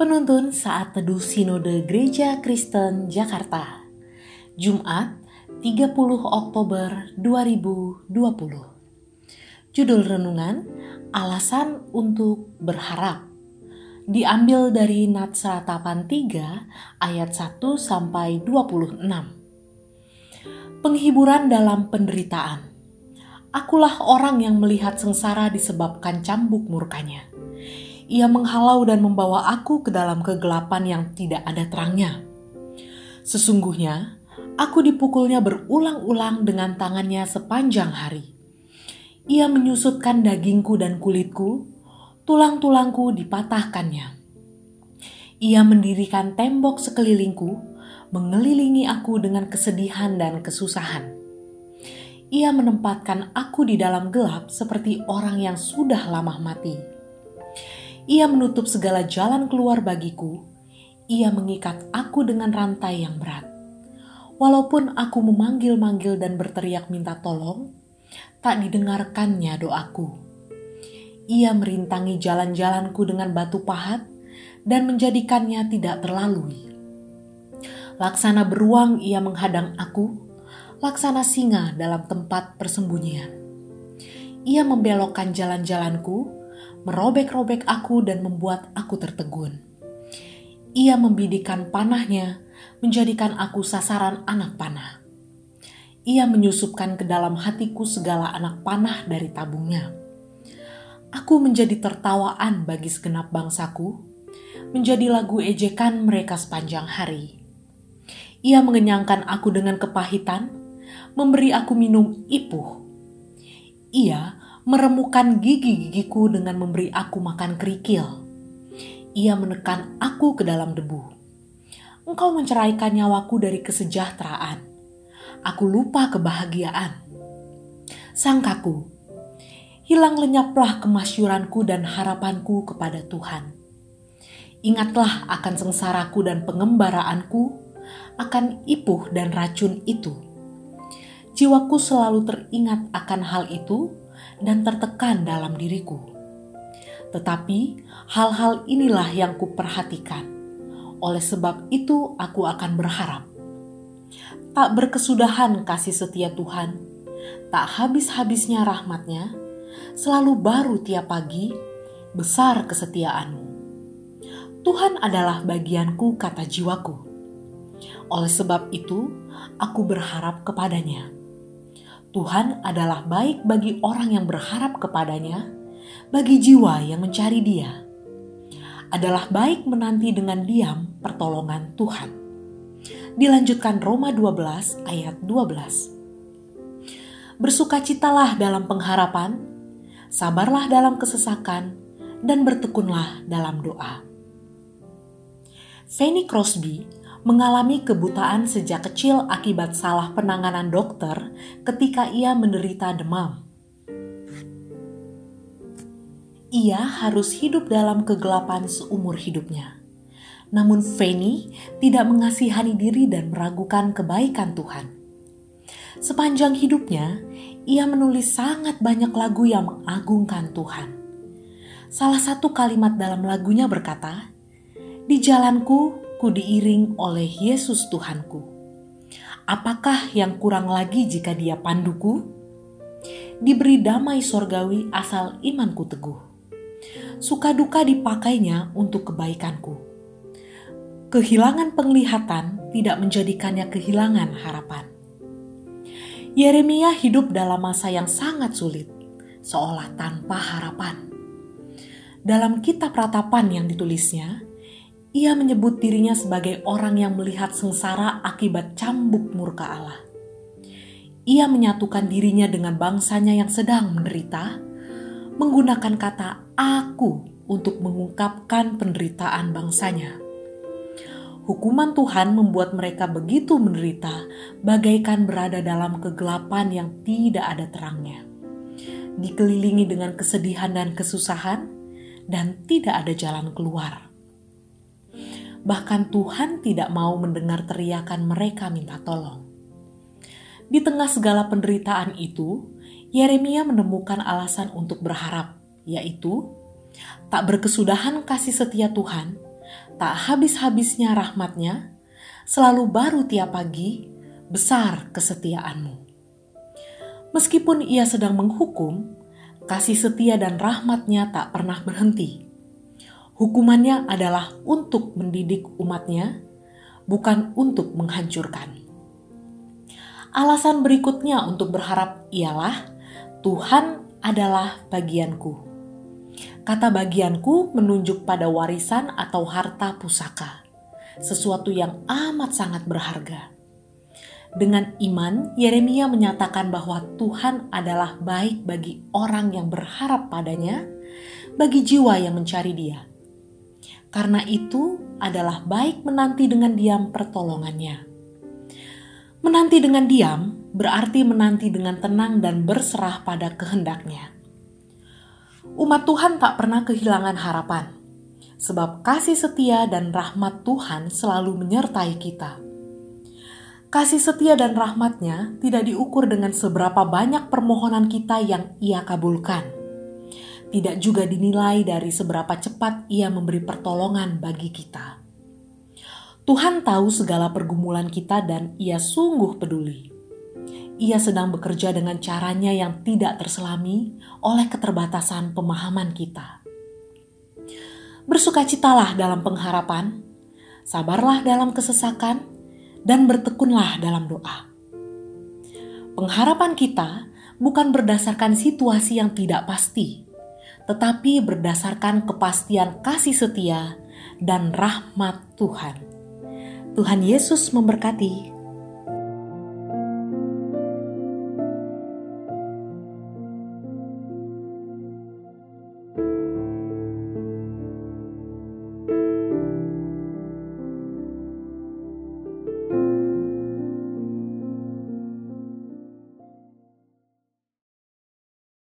Penuntun saat teduh Sinode Gereja Kristen Jakarta. Jumat, 30 Oktober 2020. Judul renungan: Alasan untuk berharap. Diambil dari Natsra Tapan 3 ayat 1 sampai 26. Penghiburan dalam penderitaan. Akulah orang yang melihat sengsara disebabkan cambuk murkanya ia menghalau dan membawa aku ke dalam kegelapan yang tidak ada terangnya. Sesungguhnya, aku dipukulnya berulang-ulang dengan tangannya sepanjang hari. Ia menyusutkan dagingku dan kulitku, tulang-tulangku dipatahkannya. Ia mendirikan tembok sekelilingku, mengelilingi aku dengan kesedihan dan kesusahan. Ia menempatkan aku di dalam gelap seperti orang yang sudah lama mati ia menutup segala jalan keluar bagiku. Ia mengikat aku dengan rantai yang berat. Walaupun aku memanggil-manggil dan berteriak minta tolong, tak didengarkannya doaku. Ia merintangi jalan-jalanku dengan batu pahat dan menjadikannya tidak terlalui. Laksana beruang ia menghadang aku, laksana singa dalam tempat persembunyian. Ia membelokkan jalan-jalanku, merobek-robek aku dan membuat aku tertegun. Ia membidikan panahnya, menjadikan aku sasaran anak panah. Ia menyusupkan ke dalam hatiku segala anak panah dari tabungnya. Aku menjadi tertawaan bagi segenap bangsaku, menjadi lagu ejekan mereka sepanjang hari. Ia mengenyangkan aku dengan kepahitan, memberi aku minum ipuh. Ia meremukan gigi-gigiku dengan memberi aku makan kerikil. Ia menekan aku ke dalam debu. Engkau menceraikan nyawaku dari kesejahteraan. Aku lupa kebahagiaan. Sangkaku, hilang lenyaplah kemasyuranku dan harapanku kepada Tuhan. Ingatlah akan sengsaraku dan pengembaraanku, akan ipuh dan racun itu. Jiwaku selalu teringat akan hal itu, dan tertekan dalam diriku. Tetapi hal-hal inilah yang kuperhatikan. Oleh sebab itu aku akan berharap. Tak berkesudahan kasih setia Tuhan, tak habis-habisnya rahmatnya, selalu baru tiap pagi, besar kesetiaanmu. Tuhan adalah bagianku kata jiwaku. Oleh sebab itu, aku berharap kepadanya Tuhan adalah baik bagi orang yang berharap kepadanya, bagi jiwa yang mencari Dia. Adalah baik menanti dengan diam pertolongan Tuhan. Dilanjutkan Roma 12 ayat 12. Bersukacitalah dalam pengharapan, sabarlah dalam kesesakan, dan bertekunlah dalam doa. Fanny Crosby mengalami kebutaan sejak kecil akibat salah penanganan dokter ketika ia menderita demam. Ia harus hidup dalam kegelapan seumur hidupnya. Namun Fanny tidak mengasihani diri dan meragukan kebaikan Tuhan. Sepanjang hidupnya, ia menulis sangat banyak lagu yang mengagungkan Tuhan. Salah satu kalimat dalam lagunya berkata, "Di jalanku ku diiring oleh Yesus Tuhanku. Apakah yang kurang lagi jika dia panduku? Diberi damai sorgawi asal imanku teguh. Suka duka dipakainya untuk kebaikanku. Kehilangan penglihatan tidak menjadikannya kehilangan harapan. Yeremia hidup dalam masa yang sangat sulit, seolah tanpa harapan. Dalam kitab ratapan yang ditulisnya, ia menyebut dirinya sebagai orang yang melihat sengsara akibat cambuk murka Allah. Ia menyatukan dirinya dengan bangsanya yang sedang menderita, menggunakan kata "aku" untuk mengungkapkan penderitaan bangsanya. Hukuman Tuhan membuat mereka begitu menderita, bagaikan berada dalam kegelapan yang tidak ada terangnya. Dikelilingi dengan kesedihan dan kesusahan, dan tidak ada jalan keluar bahkan Tuhan tidak mau mendengar teriakan mereka minta tolong. Di tengah segala penderitaan itu, Yeremia menemukan alasan untuk berharap, yaitu tak berkesudahan kasih setia Tuhan, tak habis-habisnya rahmatnya, selalu baru tiap pagi, besar kesetiaanmu. Meskipun ia sedang menghukum, kasih setia dan rahmatnya tak pernah berhenti. Hukumannya adalah untuk mendidik umatnya, bukan untuk menghancurkan. Alasan berikutnya untuk berharap ialah Tuhan adalah bagianku. Kata bagianku menunjuk pada warisan atau harta pusaka, sesuatu yang amat sangat berharga. Dengan iman, Yeremia menyatakan bahwa Tuhan adalah baik bagi orang yang berharap padanya, bagi jiwa yang mencari Dia. Karena itu adalah baik menanti dengan diam pertolongannya. Menanti dengan diam berarti menanti dengan tenang dan berserah pada kehendaknya. Umat Tuhan tak pernah kehilangan harapan, sebab kasih setia dan rahmat Tuhan selalu menyertai kita Kasih setia dan rahmatnya tidak diukur dengan seberapa banyak permohonan kita yang ia kabulkan. Tidak juga dinilai dari seberapa cepat ia memberi pertolongan bagi kita. Tuhan tahu segala pergumulan kita dan ia sungguh peduli. Ia sedang bekerja dengan caranya yang tidak terselami oleh keterbatasan pemahaman kita. Bersukacitalah dalam pengharapan, sabarlah dalam kesesakan, dan bertekunlah dalam doa. Pengharapan kita bukan berdasarkan situasi yang tidak pasti, tetapi berdasarkan kepastian kasih setia dan rahmat Tuhan. Tuhan Yesus memberkati.